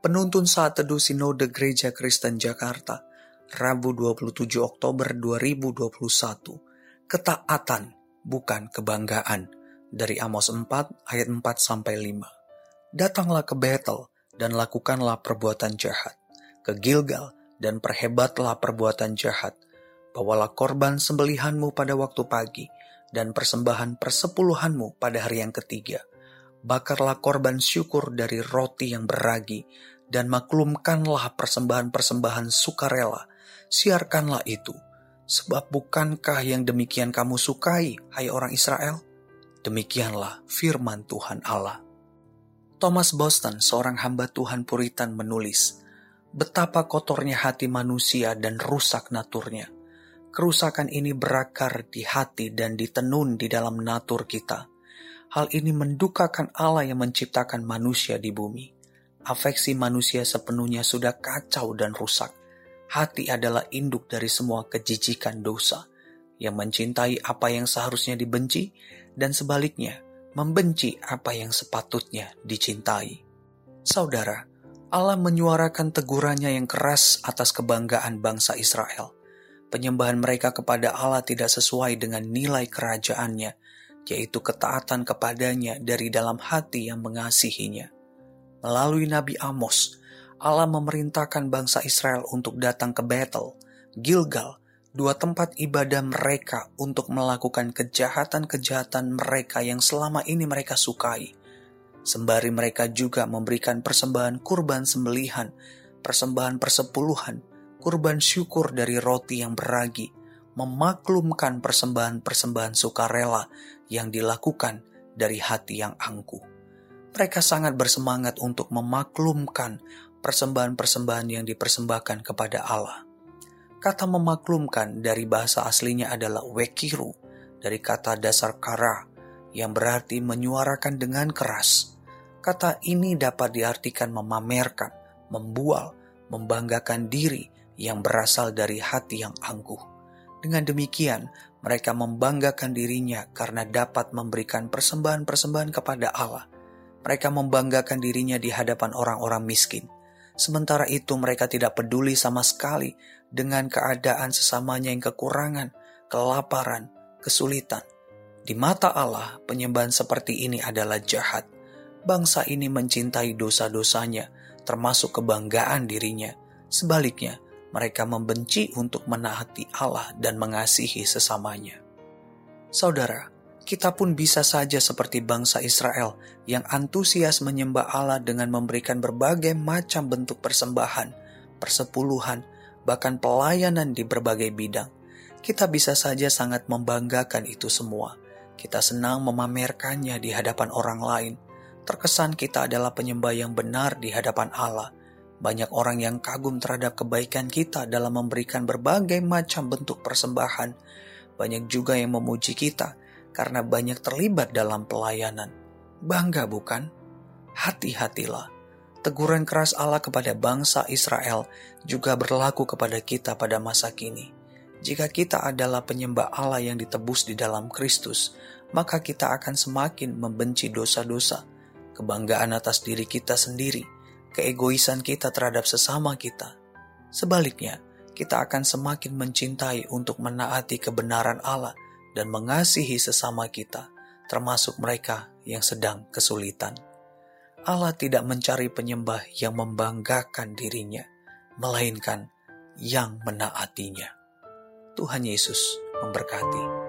Penuntun Saat Teduh Sinode Gereja Kristen Jakarta, Rabu 27 Oktober 2021. Ketaatan bukan kebanggaan. Dari Amos 4 ayat 4 sampai 5. Datanglah ke Betel dan lakukanlah perbuatan jahat. Ke Gilgal dan perhebatlah perbuatan jahat. Bawalah korban sembelihanmu pada waktu pagi dan persembahan persepuluhanmu pada hari yang ketiga bakarlah korban syukur dari roti yang beragi, dan maklumkanlah persembahan-persembahan sukarela, siarkanlah itu. Sebab bukankah yang demikian kamu sukai, hai orang Israel? Demikianlah firman Tuhan Allah. Thomas Boston, seorang hamba Tuhan Puritan menulis, betapa kotornya hati manusia dan rusak naturnya. Kerusakan ini berakar di hati dan ditenun di dalam natur kita Hal ini mendukakan Allah yang menciptakan manusia di bumi. Afeksi manusia sepenuhnya sudah kacau dan rusak. Hati adalah induk dari semua kejijikan dosa, yang mencintai apa yang seharusnya dibenci, dan sebaliknya, membenci apa yang sepatutnya dicintai. Saudara, Allah menyuarakan tegurannya yang keras atas kebanggaan bangsa Israel. Penyembahan mereka kepada Allah tidak sesuai dengan nilai kerajaannya, yaitu ketaatan kepadanya dari dalam hati yang mengasihinya. Melalui Nabi Amos, Allah memerintahkan bangsa Israel untuk datang ke Betel, Gilgal, dua tempat ibadah mereka untuk melakukan kejahatan-kejahatan mereka yang selama ini mereka sukai. Sembari mereka juga memberikan persembahan kurban sembelihan, persembahan persepuluhan, kurban syukur dari roti yang beragi, memaklumkan persembahan-persembahan sukarela yang dilakukan dari hati yang angkuh. Mereka sangat bersemangat untuk memaklumkan persembahan-persembahan yang dipersembahkan kepada Allah. Kata memaklumkan dari bahasa aslinya adalah wekiru, dari kata dasar kara, yang berarti menyuarakan dengan keras. Kata ini dapat diartikan memamerkan, membual, membanggakan diri yang berasal dari hati yang angkuh. Dengan demikian, mereka membanggakan dirinya karena dapat memberikan persembahan-persembahan kepada Allah. Mereka membanggakan dirinya di hadapan orang-orang miskin. Sementara itu mereka tidak peduli sama sekali dengan keadaan sesamanya yang kekurangan, kelaparan, kesulitan. Di mata Allah, penyembahan seperti ini adalah jahat. Bangsa ini mencintai dosa-dosanya, termasuk kebanggaan dirinya. Sebaliknya, mereka membenci untuk menaati Allah dan mengasihi sesamanya. Saudara, kita pun bisa saja seperti bangsa Israel yang antusias menyembah Allah dengan memberikan berbagai macam bentuk persembahan, persepuluhan, bahkan pelayanan di berbagai bidang. Kita bisa saja sangat membanggakan itu semua. Kita senang memamerkannya di hadapan orang lain. Terkesan kita adalah penyembah yang benar di hadapan Allah banyak orang yang kagum terhadap kebaikan kita dalam memberikan berbagai macam bentuk persembahan. Banyak juga yang memuji kita karena banyak terlibat dalam pelayanan. Bangga bukan? Hati-hatilah. Teguran keras Allah kepada bangsa Israel juga berlaku kepada kita pada masa kini. Jika kita adalah penyembah Allah yang ditebus di dalam Kristus, maka kita akan semakin membenci dosa-dosa, kebanggaan atas diri kita sendiri, keegoisan kita terhadap sesama kita. Sebaliknya, kita akan semakin mencintai untuk menaati kebenaran Allah dan mengasihi sesama kita, termasuk mereka yang sedang kesulitan. Allah tidak mencari penyembah yang membanggakan dirinya, melainkan yang menaatinya. Tuhan Yesus memberkati.